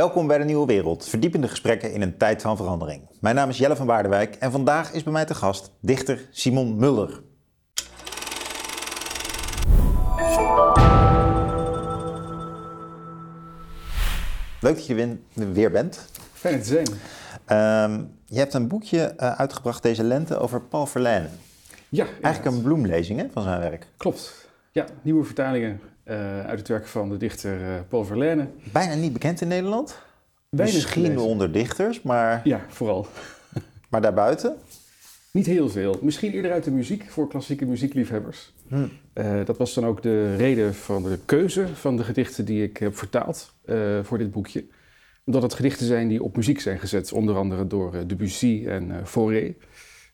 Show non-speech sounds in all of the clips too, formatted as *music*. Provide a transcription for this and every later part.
Welkom bij de Nieuwe Wereld, verdiepende gesprekken in een tijd van verandering. Mijn naam is Jelle van Waardenwijk en vandaag is bij mij te gast dichter Simon Mulder. Leuk dat je er weer bent. Fijn te zijn. Ehm, je hebt een boekje eh, uitgebracht deze lente over Paul Verlaine. Ja, Eigenlijk een bloemlezing hè, van zijn werk. Klopt. Ja, nieuwe vertalingen uit het werk van de dichter uh, Paul Verlaine. Bijna niet bekend in Nederland. Weinig Misschien onder dichters, maar... Ja, vooral. *laughs* maar daarbuiten? Niet heel veel. Misschien eerder uit de muziek voor klassieke muziekliefhebbers. Hm. Uh, dat was dan ook de reden van de keuze van de gedichten die ik heb vertaald voor dit boekje. Omdat het gedichten zijn die op muziek zijn gezet, onder andere door Debussy en Fauré.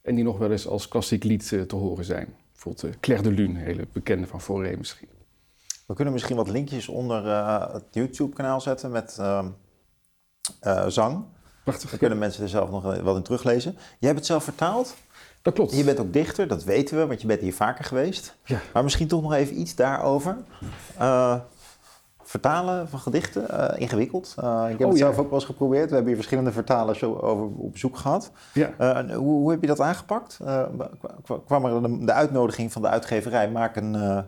En die nog wel eens als klassiek lied te horen zijn. Bijvoorbeeld Claire de Lune, een hele bekende van Fauré misschien. We kunnen misschien wat linkjes onder uh, het YouTube-kanaal zetten met uh, uh, zang. Prachtig. Dan kunnen mensen er zelf nog wat in teruglezen. Jij hebt het zelf vertaald. Dat klopt. Je bent ook dichter, dat weten we, want je bent hier vaker geweest. Ja. Maar misschien toch nog even iets daarover. vertalen van gedichten, ingewikkeld. ik heb oh, het zelf ook wel eens geprobeerd. We hebben hier verschillende vertalers over op bezoek gehad. Ja. Hoe, hoe, heb je dat aangepakt? kwam er de, de, uitnodiging van de uitgeverij, maak een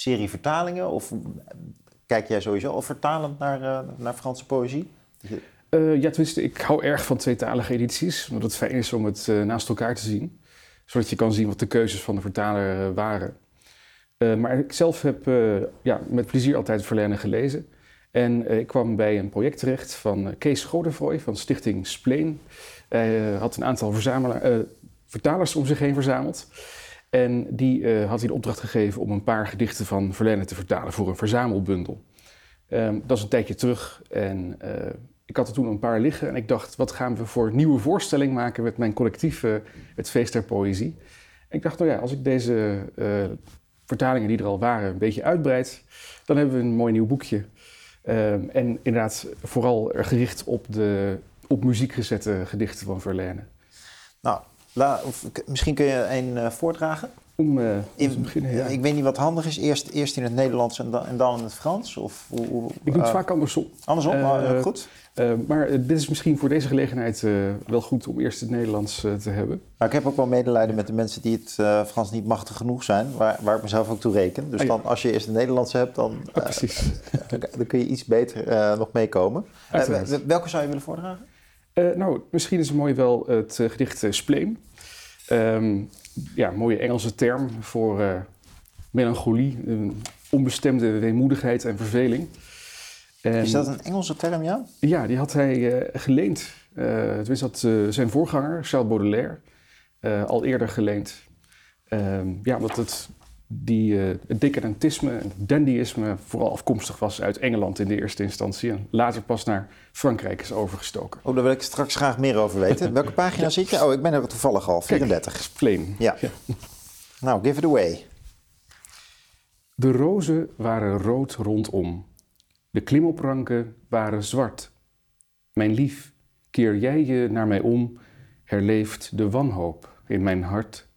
serie vertalingen? Of kijk jij sowieso al vertalend naar, uh, naar Franse poëzie? Uh, ja, tenminste, ik hou erg van tweetalige edities. Omdat het fijn is om het naast elkaar te zien. Zodat je kan zien wat de keuzes van de vertaler waren. maar ik zelf heb ja, met plezier altijd Verlaine gelezen. En ik kwam bij een project terecht van Kees Godefroy van Stichting Spleen. Hij had een aantal vertalers om zich heen verzameld. En die uh, had hij de opdracht gegeven om een paar gedichten van Verlaine te vertalen voor een verzamelbundel. Um, dat is een tijdje terug en uh, ik had er toen een paar liggen en ik dacht, wat gaan we voor nieuwe voorstelling maken met mijn collectief Het Feest der Poëzie. En ik dacht, nou ja, als ik deze vertalingen die er al waren een beetje uitbreid, dan hebben we een mooi nieuw boekje. Um, en inderdaad vooral gericht op de op muziek gezette gedichten van Verlaine. Nou, La, of, misschien kun je een uh, voordragen? Om, uh, in, te beginnen, ja. Ik weet niet wat handig is. Eerst, eerst in het Nederlands en dan, en dan in het Frans? Of, hoe, hoe, ik doe het uh, vaak andersom. Andersom, maar goed. maar dit is misschien voor deze gelegenheid wel goed om eerst het Nederlands te hebben. Maar ik heb ook wel medelijden met de mensen die het Frans niet machtig genoeg zijn, waar, waar ik mezelf ook toe reken. Dus ah, dan, als je eerst het Nederlands hebt, dan, ah, precies. *laughs* dan, dan, kun je iets beter nog meekomen. welke zou je willen voordragen? Uh, nou, misschien is het mooi wel het uh, gedicht uh, Spleem. Um, ja, mooie Engelse term voor melancholie, onbestemde weemoedigheid en verveling. En, is dat een Engelse term, ja? Ja, die had hij geleend. het wist dat zijn voorganger, Charles Baudelaire, al eerder geleend. Ehm, ja, omdat het die uh, het decadentisme en dandyisme vooral afkomstig was uit Engeland in de eerste instantie en later pas naar Frankrijk is overgestoken. Oh, daar wil ik straks graag meer over weten. *laughs* Welke pagina zit je? Oh, ik ben er toevallig al, 34. Kijk, ja. Nou, give it away. De rozen waren rood rondom. De klimopranken waren zwart. Mijn lief, keer jij je naar mij om, herleeft de wanhoop in mijn hart.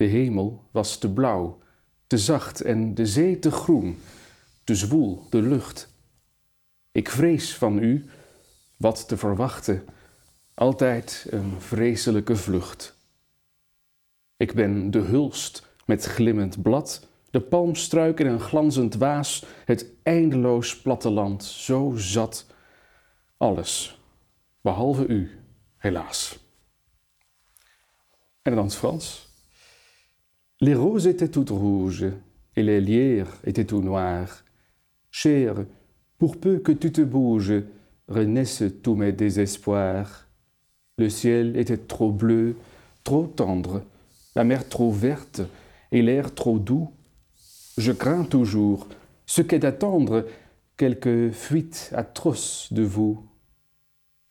De hemel was te blauw, te zacht en de zee te groen, te zwoel de lucht. Ik vrees van u, wat te verwachten, altijd een vreselijke vlucht. Ik ben de hulst met glimmend blad, de palmstruik in een glanzend waas, het eindeloos platteland zo zat. Alles, behalve u, helaas. En dan het Frans. Les roses étaient toutes rouges et les lierres étaient tout noirs. Cher, pour peu que tu te bouges, renaissent tous mes désespoirs. Le ciel était trop bleu, trop tendre, la mer trop verte et l'air trop doux. Je crains toujours ce qu'est d'attendre quelque fuite atroce de vous.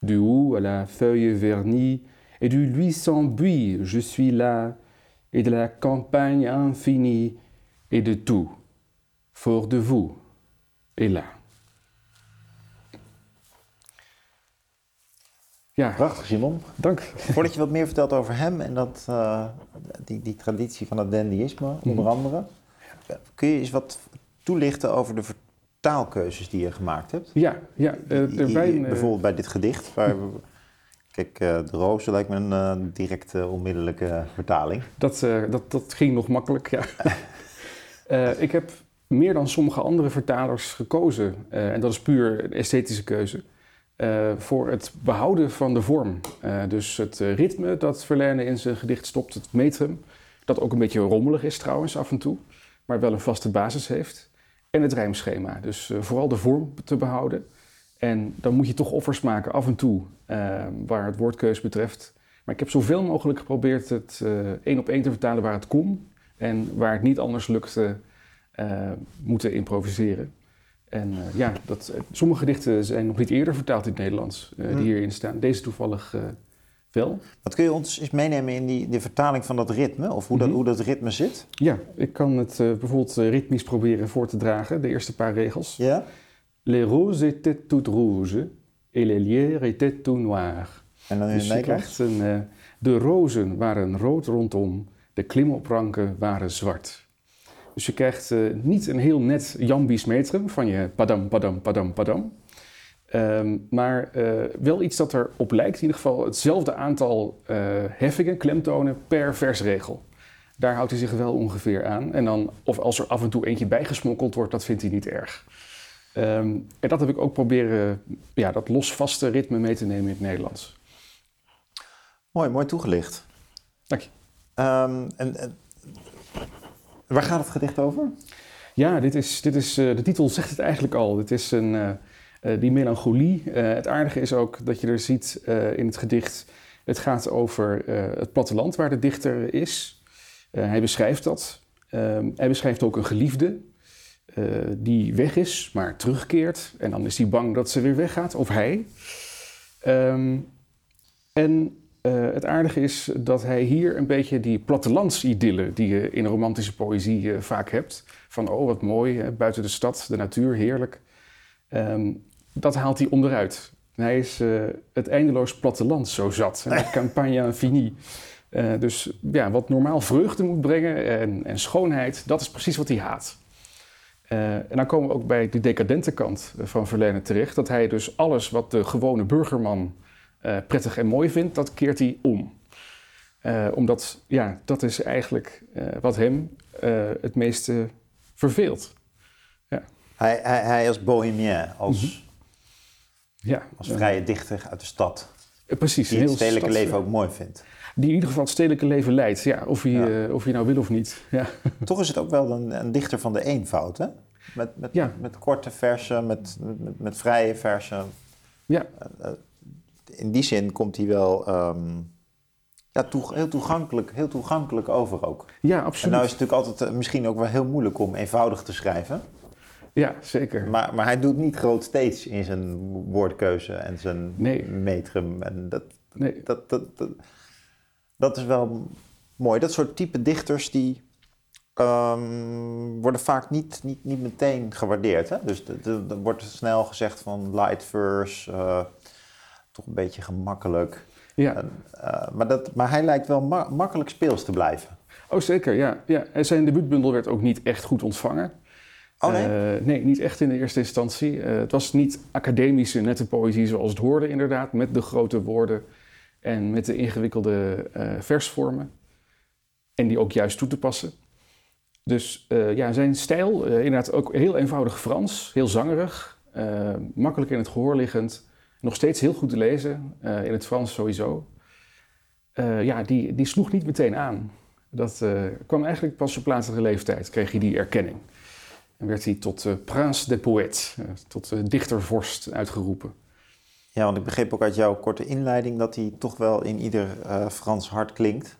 Du haut à la feuille vernie et du luisant buis, je suis là, et de la campagne infinie et de tout, fort de vous et là. Ja. Prachtig, Simon. Dank. Voordat je wat meer vertelt over hem en dat, uh, die, die traditie van het dandyisme, onder mhm. andere. Kun je eens wat toelichten over de taalkeuzes die je gemaakt hebt. Ja, ja. Uh, I- zijn, bijvoorbeeld bij dit gedicht. Waar we- kijk, eh, de rozen lijkt me een eh, directe, onmiddellijke vertaling. Dat, eh, dat, dat ging nog makkelijk, ja. *laughs* Eh, ik heb meer dan sommige andere vertalers gekozen, eh, en dat is puur een esthetische keuze, eh, voor het behouden van de vorm. Eh, dus het eh, ritme dat Verlaine in zijn gedicht stopt, het metrum, dat ook een beetje rommelig is trouwens af en toe, maar wel een vaste basis heeft. En het rijmschema, dus eh, vooral de vorm te behouden. En dan moet je toch offers maken af en toe, eh, waar het woordkeus betreft. Maar ik heb zoveel mogelijk geprobeerd het eh, één op één te vertalen waar het kon. En waar het niet anders lukte, eh, moeten improviseren. En eh, ja, dat, eh, sommige gedichten zijn nog niet eerder vertaald in het Nederlands, die hierin staan. Deze toevallig wel. Wat kun je ons eens meenemen in die, de vertaling van dat ritme? Of hoe, dat, Mhm. hoe dat ritme zit? Ja, ik kan het bijvoorbeeld ritmisch proberen voor te dragen, de eerste paar regels. Ja? Les roses étaient toutes rouges et les lierres étaient tout noirs. En dan in Dus het je Nederlands? krijgt een, eh, de rozen waren rood rondom, de klimopranken waren zwart. Dus je krijgt eh, niet een heel net jambisch metrum van je padam, padam, padam, padam. Ehm, maar eh, wel iets dat erop lijkt, in ieder geval hetzelfde aantal heffingen, klemtonen per versregel. Daar houdt hij zich wel ongeveer aan. En dan, of als er af en toe eentje bijgesmokkeld wordt, dat vindt hij niet erg. Ehm, en dat heb ik ook proberen, ja, dat losvaste ritme mee te nemen in het Nederlands. Mooi, mooi toegelicht. Dank je. Ehm, en, en- waar gaat het gedicht over? Ja, dit is, dit is, eh, de titel zegt het eigenlijk al. Het is een, eh, eh, die melancholie. Het aardige is ook dat je er ziet in het gedicht... het gaat over het platteland waar de dichter is. Hij beschrijft dat. Ehm, hij beschrijft ook een geliefde eh, die weg is, maar terugkeert. En dan is hij bang dat ze weer weggaat, of hij. Ehm, en eh, het aardige is dat hij hier een beetje die plattelandsidylle... die je in romantische poëzie eh, vaak hebt... van oh, wat mooi, hè, buiten de stad, de natuur, heerlijk... Ehm, dat haalt hij onderuit. Hij is het eindeloos platteland zo zat. En *laughs* campagne infini. Eh, dus ja, wat normaal vreugde moet brengen en, en schoonheid, dat is precies wat hij haat. Eh, en dan komen we ook bij de decadente kant eh, van Verlaine terecht. Dat hij dus alles wat de gewone burgerman eh, prettig en mooi vindt, dat keert hij om. Omdat, ja, dat is eigenlijk wat hem het meeste verveelt. Hij, hij, hij als bohemien, als, Mhm. Ja, als vrije dichter uit de stad. precies. Die het stedelijke leven ook mooi vindt. Die in ieder geval het stedelijke leven leidt. Ja, of Ja. eh, of hij nou wil of niet. Ja. Toch is het ook wel een, een dichter van de eenvoud, hè? Met, met, Ja. met korte versen, met, met, met vrije versen. Ja. Eh, in die zin komt hij wel ehm, ja, toe- heel, toegankelijk, heel toegankelijk over ook. ja, En absoluut. nou is het natuurlijk altijd eh, misschien ook wel heel moeilijk om eenvoudig te schrijven. Ja, zeker. Maar, maar hij doet niet groot steeds in zijn woordkeuze en zijn Nee. metrum. En dat, Nee, dat, dat, dat, dat is wel mooi. Dat soort type dichters die ehm, worden vaak niet, niet, niet meteen gewaardeerd. Hè? Dus er wordt snel gezegd van light verse, eh, toch een beetje gemakkelijk. ja. En, eh, maar, dat, maar hij lijkt wel ma- makkelijk speels te blijven. Oh, zeker, ja. ja. En zijn debuutbundel werd ook niet echt goed ontvangen. Oh nee? Eh, nee, niet echt in de eerste instantie. Het was niet academische, nette poëzie zoals het hoorde inderdaad. Met de grote woorden en met de ingewikkelde eh, versvormen. En die ook juist toe te passen. Dus eh, ja, zijn stijl, eh, inderdaad ook heel eenvoudig Frans. Heel zangerig, makkelijk in het gehoor liggend. Nog steeds heel goed te lezen, in het Frans sowieso. Ja, die, die sloeg niet meteen aan. Dat kwam eigenlijk pas op latere leeftijd, kreeg hij die erkenning. En werd hij tot Prince des Poètes, eh, tot dichtervorst uitgeroepen. Ja, want ik begreep ook uit jouw korte inleiding dat hij toch wel in ieder eh, Frans hart klinkt.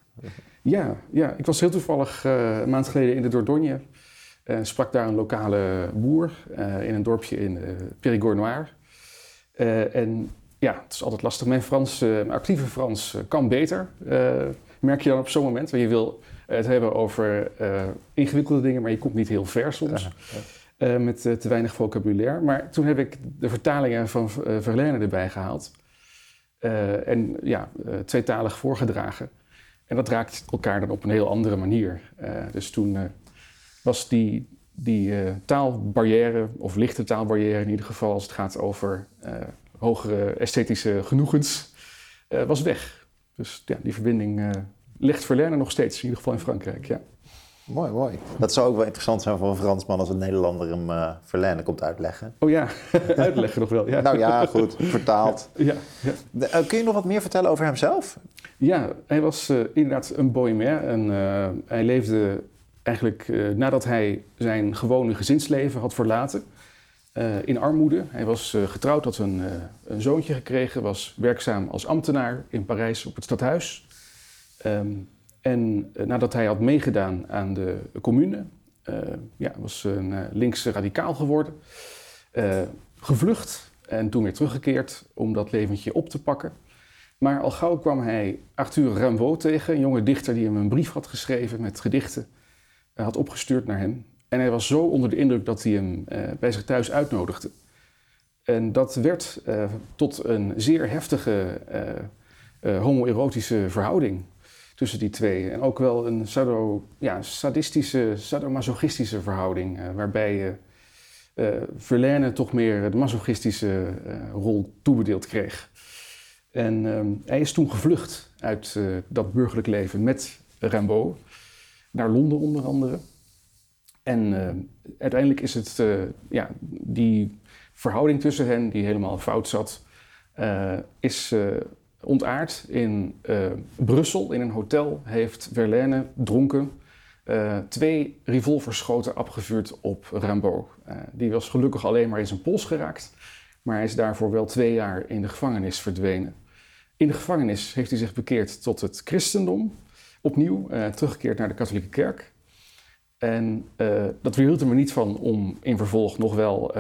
Ja, ja, ik was heel toevallig eh, een maand geleden in de Dordogne. en sprak daar een lokale boer eh, in een dorpje in eh Périgord Noir. Eh, en ja, het is altijd lastig. Mijn Frans, eh, mijn actieve Frans eh, kan beter, eh, merk je dan op zo'n moment. Want je wil het hebben over eh, ingewikkelde dingen, maar je komt niet heel ver soms. Eh, met eh, te weinig vocabulaire. Maar toen heb ik de vertalingen van eh, Verlaine erbij gehaald. Eh, en ja, tweetalig voorgedragen. En dat raakt elkaar dan op een heel andere manier. Dus toen was die, die uh, taalbarrière, of lichte taalbarrière in ieder geval als het gaat over uh, hogere esthetische genoegens, uh, was weg. Dus ja, die verbinding ligt Verlaine nog steeds, in ieder geval in Frankrijk. Ja. Mooi, mooi. Dat zou ook wel interessant zijn voor een Fransman als een Nederlander hem uh, Verlaine komt uitleggen. Oh ja, *laughs* uitleggen nog wel. Ja. nou ja, goed, vertaald. *laughs* Ja, ja. Uh, kun je nog wat meer vertellen over hemzelf? Ja, hij was uh, inderdaad een bohemien. En hij leefde eigenlijk nadat hij zijn gewone gezinsleven had verlaten in armoede. Hij was getrouwd, had een, een zoontje gekregen, was werkzaam als ambtenaar in Parijs op het stadhuis. Um, en uh, nadat hij had meegedaan aan de commune, uh, ja, was een uh, linkse radicaal geworden, gevlucht en toen weer teruggekeerd om dat leventje op te pakken. Maar al gauw kwam hij Arthur Rimbaud tegen, een jonge dichter die hem een brief had geschreven met gedichten, had opgestuurd naar hem. En hij was zo onder de indruk dat hij hem bij zich thuis uitnodigde. En dat werd tot een zeer heftige homoerotische verhouding tussen die twee. En ook wel een sado, ja, sadistische, sadomasochistische verhouding, uh, waarbij uh, Verlaine toch meer de masochistische rol toebedeeld kreeg. En hij is toen gevlucht uit dat burgerlijk leven met Rimbaud, naar Londen onder andere. En uiteindelijk is het ja, die verhouding tussen hen, die helemaal fout zat, is ontaard in uh, Brussel. In een hotel heeft Verlaine dronken uh, twee revolverschoten afgevuurd op Rimbaud. Uh, die was gelukkig alleen maar in zijn pols geraakt, maar hij is daarvoor wel twee jaar in de gevangenis verdwenen. In de gevangenis heeft hij zich bekeerd tot het christendom, opnieuw teruggekeerd naar de katholieke kerk. En dat weerhield hem er niet van om in vervolg nog wel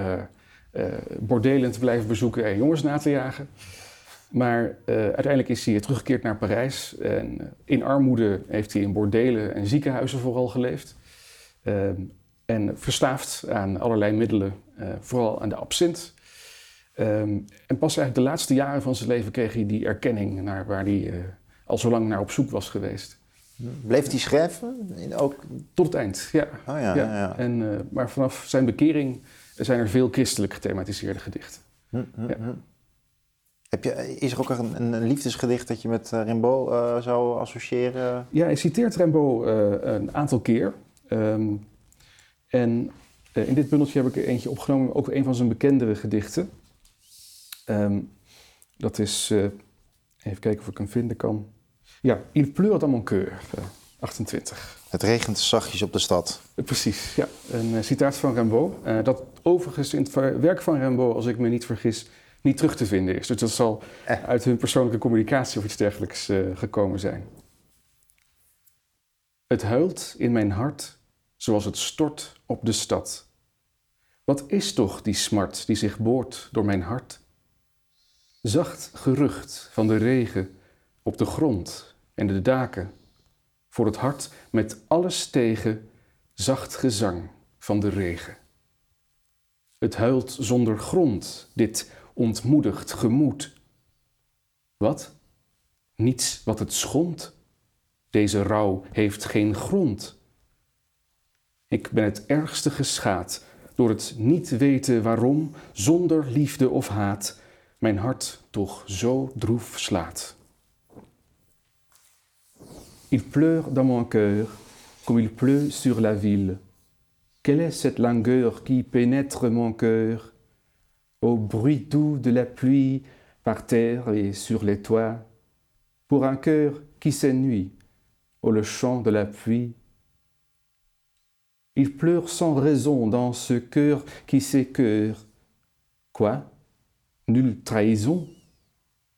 bordelen te blijven bezoeken en jongens na te jagen. Maar uh, uiteindelijk is hij teruggekeerd naar Parijs. En eh, in armoede heeft hij in bordelen en ziekenhuizen vooral geleefd. Uh, en verslaafd aan allerlei middelen, uh, vooral aan de absint. Um, en pas eigenlijk de laatste jaren van zijn leven kreeg hij die erkenning naar waar hij al zo lang naar op zoek was geweest. Bleef hij schrijven? Ook... Tot het eind, ja. Oh, ja, ja. ja, ja. En, maar vanaf zijn bekering zijn er veel christelijk gethematiseerde gedichten. Hm, hm, hm. Heb je, is er ook een, een liefdesgedicht dat je met uh, Rimbaud uh, zou associëren? Ja, hij citeert Rimbaud uh, een aantal keer. Um, en in dit bundeltje heb ik er eentje opgenomen, ook een van zijn bekendere gedichten. Um, dat is, even kijken of ik hem vinden kan. Ja, Il pleure dans mon cœur, 28. Het regent zachtjes op de stad. Precies, ja. Een citaat van Rimbaud. dat overigens in het werk van Rimbaud, als ik me niet vergis, niet terug te vinden is. Dus dat zal eh. uit hun persoonlijke communicatie of iets dergelijks uh, gekomen zijn. Het huilt in mijn hart zoals het stort op de stad. Wat is toch die smart die zich boort door mijn hart? Zacht gerucht van de regen op de grond en de daken. Voor het hart met alles tegen zacht gezang van de regen. Het huilt zonder grond, dit ontmoedigd gemoed. Wat? Niets wat het schond. Deze rouw heeft geen grond. Ik ben het ergste geschaad door het niet weten waarom, zonder liefde of haat, mijn hart toch zo droef slaat. Il pleure dans mon cœur comme il pleut sur la ville. Quelle est cette langueur qui pénètre mon cœur au bruit doux de la pluie par terre et sur les toits, pour un cœur qui s'ennuie, au le chant de la pluie. Il pleure sans raison dans ce cœur qui s'écœure. Quoi? Nulle trahison?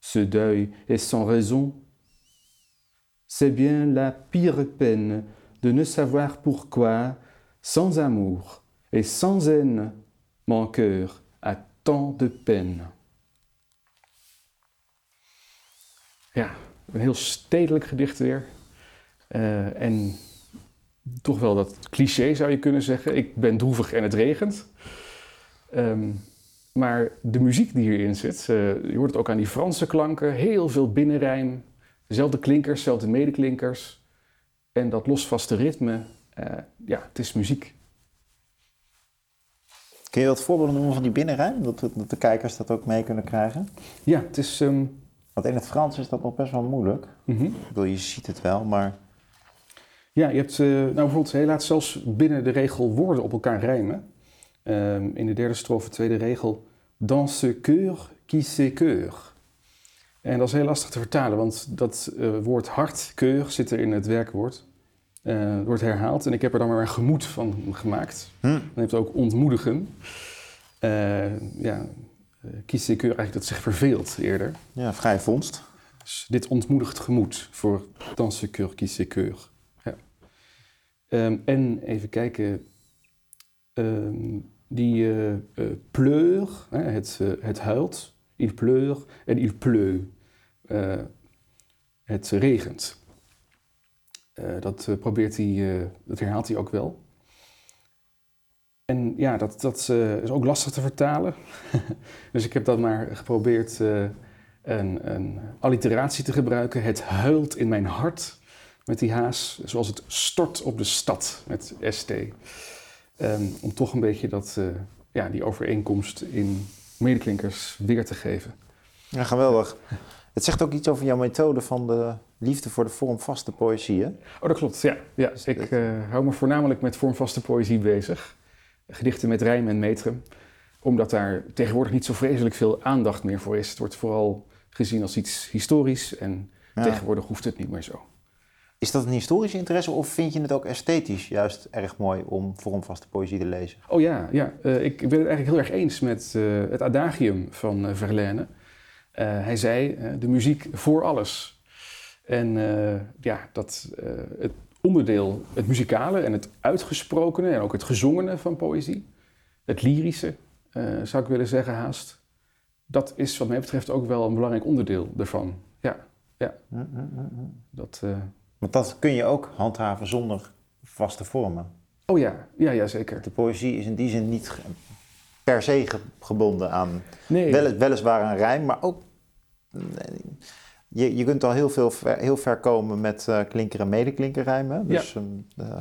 Ce deuil est sans raison? C'est bien la pire peine de ne savoir pourquoi, sans amour et sans haine, mon cœur tant de pen. Ja, een heel stedelijk gedicht weer. Uh, en toch wel dat cliché zou je kunnen zeggen. Ik ben droevig en het regent. Um, maar de muziek die hierin zit, uh, je hoort het ook aan die Franse klanken. Heel veel binnenrijm. Dezelfde klinkers, dezelfde medeklinkers. En dat losvaste ritme. Uh, ja, het is muziek. Kun je wat voorbeelden noemen van die binnenrijm? Dat, dat de kijkers dat ook mee kunnen krijgen? Ja, het is... ehm, Want in het Frans is dat nog best wel moeilijk. Ik bedoel, je ziet het wel, maar... Ja, je hebt eh, nou bijvoorbeeld, hij laat zelfs binnen de regel woorden op elkaar rijmen. Ehm, in de derde strofe, tweede regel, dans ce cœur qui se cœur. En dat is heel lastig te vertalen, want dat eh, woord hart, keur, zit er in het werkwoord. Eh, het wordt herhaald en ik heb er dan maar een gemoed van gemaakt. Hm. Dan heeft het ook ontmoedigen. Eh, ja, uh, qui se cœur, eigenlijk dat zich verveelt eerder. Ja, vrij vondst. Dus dit ontmoedigt gemoed voor dans ce cœur qui se cœur. Ja. Ehm, en even kijken, ehm, die eh, eh, pleur, hè, het, eh, het huilt, il pleure en il pleut. Eh, het regent. Eh, dat eh, probeert hij, eh, dat herhaalt hij ook wel. En ja, dat, dat is ook lastig te vertalen. *laughs* dus ik heb dat maar geprobeerd een, een alliteratie te gebruiken. Het huilt in mijn hart met die haas, zoals het stort op de stad met ST. Ehm, om toch een beetje dat, ja, die overeenkomst in medeklinkers weer te geven. Ja, geweldig. Het zegt ook iets over jouw methode van de liefde voor de vormvaste poëzie, hè? Oh, dat klopt. Ja, ja. ik eh, hou me voornamelijk met vormvaste poëzie bezig. Gedichten met rijm en metrum. Omdat daar tegenwoordig niet zo vreselijk veel aandacht meer voor is. Het wordt vooral gezien als iets historisch en Ja. tegenwoordig hoeft het niet meer zo. Is dat een historische interesse of vind je het ook esthetisch juist erg mooi om vormvaste poëzie te lezen? Oh ja, ja. Eh, ik ben het eigenlijk heel erg eens met eh, het adagium van Verlaine. Eh, hij zei, eh, de muziek voor alles. En eh, ja, dat het onderdeel, het muzikale en het uitgesprokene en ook het gezongene van poëzie, het lyrische, zou ik willen zeggen haast, dat is wat mij betreft ook wel een belangrijk onderdeel ervan. Ja, ja. Dat, eh, Want dat kun je ook handhaven zonder vaste vormen. oh ja, ja, ja, zeker. De poëzie is in die zin niet per se ge- gebonden aan Nee, wel, weliswaar een rijm, maar ook... Je, je kunt al heel, veel ver, heel ver komen met eh, klinker- en medeklinkerrijmen. Dus een, eh,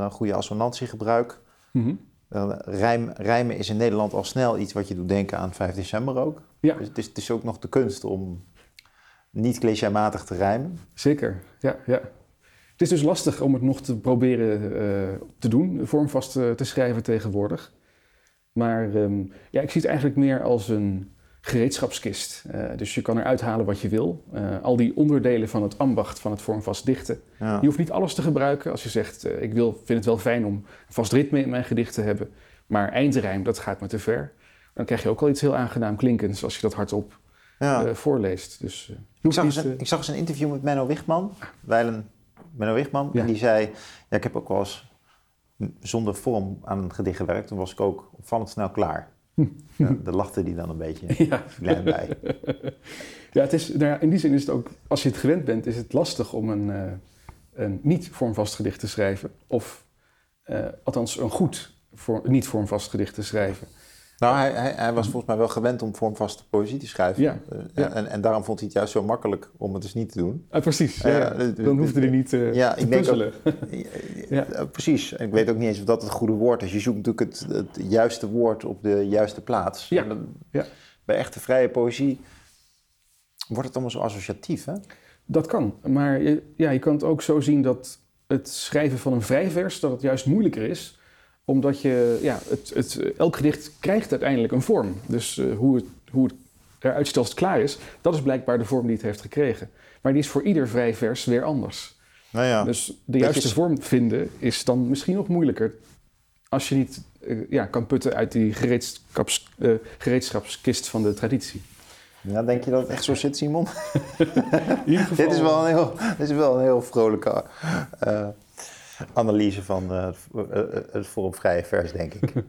een goede assonantiegebruik. Mhm. Eh, rijm, rijmen is in Nederland al snel iets wat je doet denken aan 5 december ook. Ja. Dus het is, het is ook nog de kunst om niet clichématig te rijmen. Zeker, ja, ja. Het is dus lastig om het nog te proberen eh, te doen, vormvast eh, te schrijven tegenwoordig. Maar ehm, ja, ik zie het eigenlijk meer als een gereedschapskist. Eh, dus je kan eruit halen wat je wil. Eh, al die onderdelen van het ambacht van het vormvast dichten. Ja. Je hoeft niet alles te gebruiken. Als je zegt, eh, ik wil, vind het wel fijn om een vast ritme in mijn gedicht te hebben. Maar eindrijm, dat gaat me te ver. Dan krijg je ook al iets heel aangenaam klinkends als je dat hardop Ja. voorleest. Dus, Ik zag, niet, eens een, ik zag eens een interview met Menno Wichman, wijlen Menno Wichman, Ja. en die zei, ja, ik heb ook wel eens zonder vorm aan een gedicht gewerkt, toen was ik ook opvallend snel klaar. Ja, daar lachte hij dan een beetje *laughs* ja. klein bij. Ja, het is, nou ja, in die zin is het ook, als je het gewend bent, is het lastig om een, eh, een niet vormvast gedicht te schrijven. Of eh, althans een goed voor, niet vormvast gedicht te schrijven. Nou, hij, hij, hij was volgens mij wel gewend om vormvaste poëzie te schrijven. Ja, Eh, ja. En, en daarom vond hij het juist zo makkelijk om het dus niet te doen. Ah, precies, ja, Ja, de- dan hoefde hij niet eh, Ja, te ik puzzelen. *laughs* Ja. Eh, precies. En ik weet ook niet eens of dat het goede woord is. Je zoekt natuurlijk het, het juiste woord op de juiste plaats. Ja, dan-. Bij echte vrije poëzie wordt het allemaal zo associatief, hè? Dat kan, maar je, ja, je kan het ook zo zien dat het schrijven van een vrijvers dat het juist moeilijker is. Omdat je, ja, het, het, elk gedicht krijgt uiteindelijk een vorm. Dus eh, hoe, het, hoe het eruit ziet als het klaar is, dat is blijkbaar de vorm die het heeft gekregen. Maar die is voor ieder vrijvers weer anders. Nou ja. Dus de juiste is- vorm vinden is dan misschien nog moeilijker. Als je niet eh, ja, kan putten uit die gereedschaps, eh, gereedschapskist van de traditie. Ja, denk je dat het echt zo zit, Simon? *laughs* In ieder geval, *laughs* dit, is wel een heel, dit is wel een heel vrolijke analyse van eh, het- eh, het Forum Vrije Vers, denk ik. *laughs*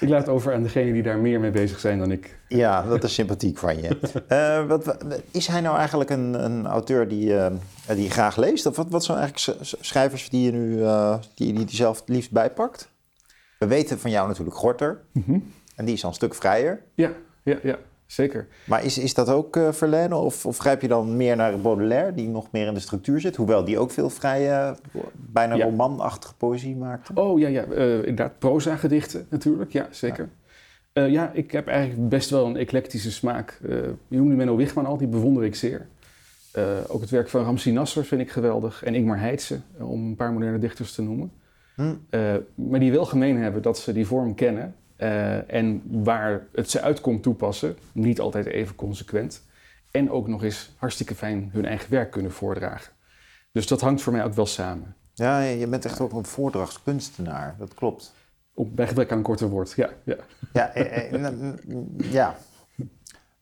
Ik laat het over aan degenen die daar meer mee bezig zijn dan ik. ja, dat is sympathiek van je. *laughs* Eh, wat, is hij nou eigenlijk een, een auteur die, eh, die je graag leest? Of wat, wat zijn eigenlijk sch- schrijvers die je nu eh, die, die, die zelf het liefst bijpakt? We weten van jou natuurlijk Gorter. Mhm. En die is al een stuk vrijer. Ja, ja, ja, zeker. Maar is, is dat ook uh, Verlaine of, of grijp je dan meer naar Baudelaire, die nog meer in de structuur zit? Hoewel die ook veel vrije, bijna ja. romanachtige poëzie maakte. Oh ja, ja uh, inderdaad. Proza-gedichten natuurlijk, ja, zeker. Ja. Uh, ja. ik heb eigenlijk best wel een eclectische smaak. je noemde Menno Wichman al, die bewonder ik zeer. ook het werk van Ramsi Nasser vind ik geweldig. En Ingmar Heitse, om een paar moderne dichters te noemen. Hm. maar die wel gemeen hebben dat ze die vorm kennen uh, en waar het ze uitkomt toepassen, niet altijd even consequent. En ook nog eens hartstikke fijn hun eigen werk kunnen voordragen. Dus dat hangt voor mij ook wel samen. Ja, je bent echt ook een voordrachtskunstenaar, dat klopt. Op, bij gebrek aan een korter woord, ja. Ja, ja. Eh, eh, ja.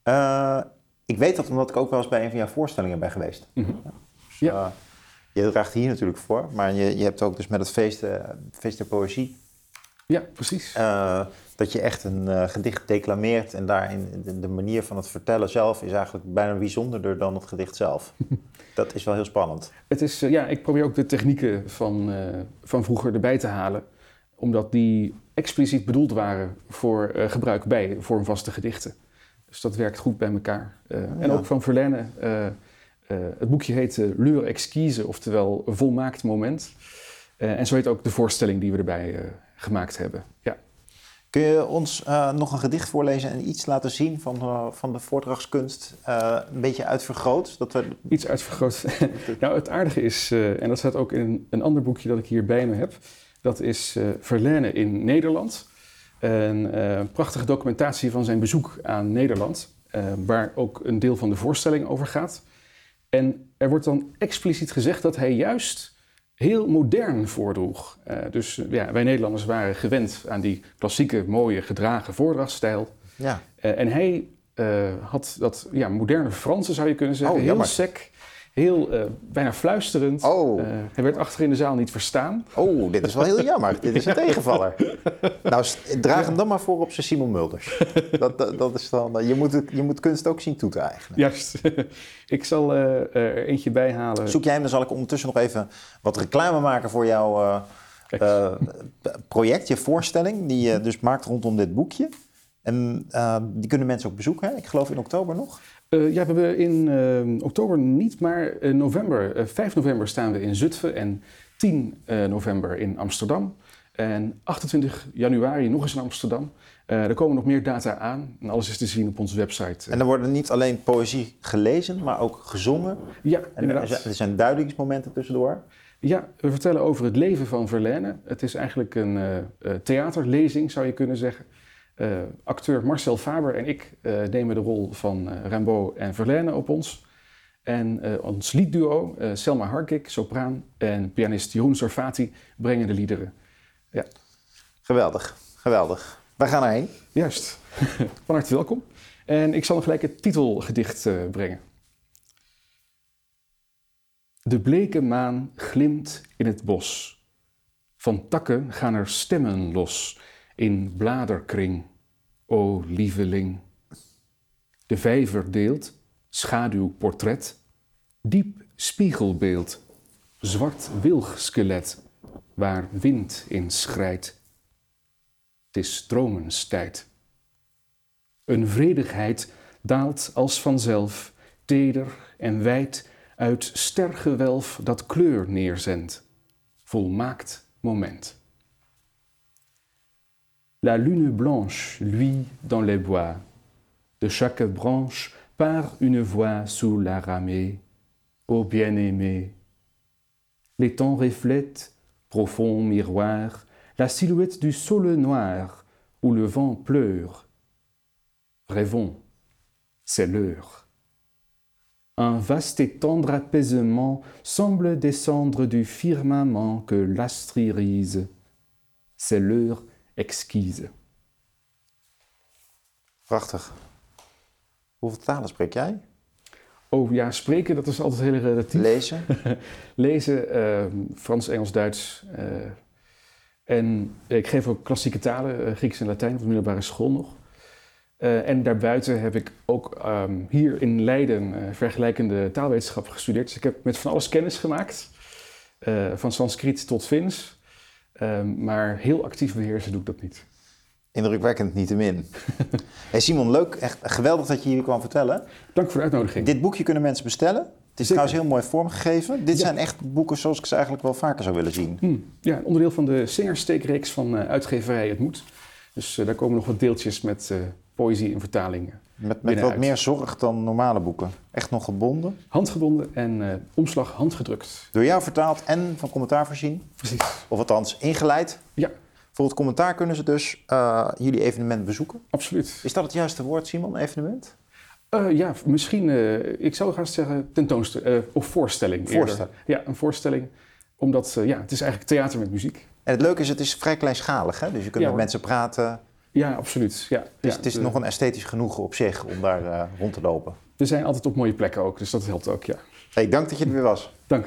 Uh, ik weet dat omdat ik ook wel eens bij een van jouw voorstellingen ben geweest. Mm -hmm. dus, ja. je draagt hier natuurlijk voor, maar je, je hebt ook dus met het feest, feest der poëzie ja, precies. Uh, dat je echt een uh, gedicht declameert en daarin de, de, manier van het vertellen zelf is eigenlijk bijna bijzonderder dan het gedicht zelf. *laughs* dat is wel heel spannend. Het is, uh, ja, ik probeer ook de technieken van, van vroeger erbij te halen, omdat die expliciet bedoeld waren voor gebruik bij vormvaste gedichten. Dus dat werkt goed bij elkaar. En ook van Verlaine. het boekje heet L'heure exquise, oftewel volmaakt moment. en zo heet ook de voorstelling die we erbij gemaakt hebben. Ja. Kun je ons uh, nog een gedicht voorlezen en iets laten zien van, uh, van de voordragskunst? Uh, een beetje uitvergroot? Dat we... Iets uitvergroot. *laughs* nou, het aardige is, en dat staat ook in een ander boekje dat ik hier bij me heb, dat is Verlaine in Nederland. Een prachtige documentatie van zijn bezoek aan Nederland, waar ook een deel van de voorstelling over gaat. En er wordt dan expliciet gezegd dat hij juist heel modern voordroeg. Uh, dus ja, wij Nederlanders waren gewend aan die klassieke, mooie, gedragen voordrachtstijl. Ja. Uh, en hij had dat ja, moderne Franse, zou je kunnen zeggen, oh, heel sec. Heel bijna fluisterend. Oh. hij werd achter in de zaal niet verstaan. Oh, dit is wel heel jammer. dit is een *laughs* tegenvaller. nou, draag hem dan maar voor op zijn Simon Mulders. Dat, dat, dat, is dan, je, moet, je moet kunst ook zien toe te eigenen. Juist. *laughs* Ik zal uh, er eentje bijhalen. Zoek jij hem, dan zal ik ondertussen nog even wat reclame maken voor jouw project, je voorstelling, die je dus maakt rondom dit boekje. En die kunnen mensen ook bezoeken, hè? ik geloof in oktober nog. Ja, we hebben in oktober niet, maar in november, 5 november staan we in Zutphen en 10 november in Amsterdam. En 28 januari nog eens in Amsterdam. Uh, er komen nog meer data aan en alles is te zien op onze website. En er worden niet alleen poëzie gelezen, maar ook gezongen. Ja, en inderdaad. Er zijn duidelijkheidsmomenten tussendoor. Ja, we vertellen over het leven van Verlaine. Het is eigenlijk een uh, theaterlezing, zou je kunnen zeggen. Uh, acteur Marcel Faber en ik nemen de rol van Rimbaud en Verlaine op ons. En ons liedduo, Selma Harkik, sopraan, en pianist Jeroen Sarfati brengen de liederen. Ja. Geweldig, geweldig. Wij gaan erheen. Juist. *laughs* Van harte welkom. En ik zal nog gelijk het titelgedicht uh, brengen. De bleke maan glimt in het bos. Van takken gaan er stemmen los in bladerkring, o lieveling. De vijver deelt schaduwportret, diep spiegelbeeld, zwart wilgskelet, waar wind in schrijdt het is stromenstijd. Een vredigheid daalt als vanzelf, teder en wijd uit stergewelf dat kleur neerzendt. Volmaakt moment. La lune blanche luit dans les bois. De chaque branche part une voix sous la ramée. Ô bien-aimé. Les temps reflètent, profond miroir, la silhouette du saule noir où le vent pleure. Rêvons, c'est l'heure. Un vaste et tendre apaisement semble descendre du firmament que l'astre irise. C'est l'heure exquise. Prachtig. Hoeveel talen spreek jij? Oh ja, spreken, dat is altijd heel relatief. Lezen? *laughs* Lezen, uh, Frans, Engels, Duits, uh, en ik geef ook klassieke talen, uh, Grieks en Latijn, op de middelbare school nog. Uh, en daarbuiten heb ik ook um, hier in Leiden vergelijkende taalwetenschappen gestudeerd. Dus ik heb met van alles kennis gemaakt, van Sanskriet tot Fins. Ehm, maar heel actief beheersen doe ik dat niet. Indrukwekkend niet te min. *laughs* hey Simon, leuk. Echt geweldig dat je hier kwam vertellen. Dank voor de uitnodiging. Dit boekje kunnen mensen bestellen. Het is trouwens heel mooi vormgegeven. Dit zijn echt boeken zoals ik ze eigenlijk wel vaker zou willen zien. Hm. Ja, onderdeel van de Singersteekreeks van uh, uitgeverij Het Moet. Dus uh, daar komen nog wat deeltjes met uh, poëzie en vertalingen. Met, met wat meer zorg dan normale boeken. Echt nog gebonden? Handgebonden en omslag handgedrukt. Door jou vertaald en van commentaar voorzien? Precies. Of althans ingeleid? Ja. Voor het commentaar kunnen ze dus jullie evenement bezoeken? Absoluut. Is dat het juiste woord, Simon, evenement? Uh, ja, misschien, ik zou graag zeggen tentoonstelling of voorstelling. Voorstelling. Ja, een voorstelling. Omdat, ja, het is eigenlijk theater met muziek. En het leuke is, het is vrij kleinschalig, hè? Dus je kunt Ja, met mensen praten. Ja, absoluut. Ja, Dus ja, het is de- nog een esthetisch genoegen op zich om daar rond te lopen. We zijn altijd op mooie plekken ook, dus dat helpt ook, ja. Hey, dank dat je er weer was. Dank.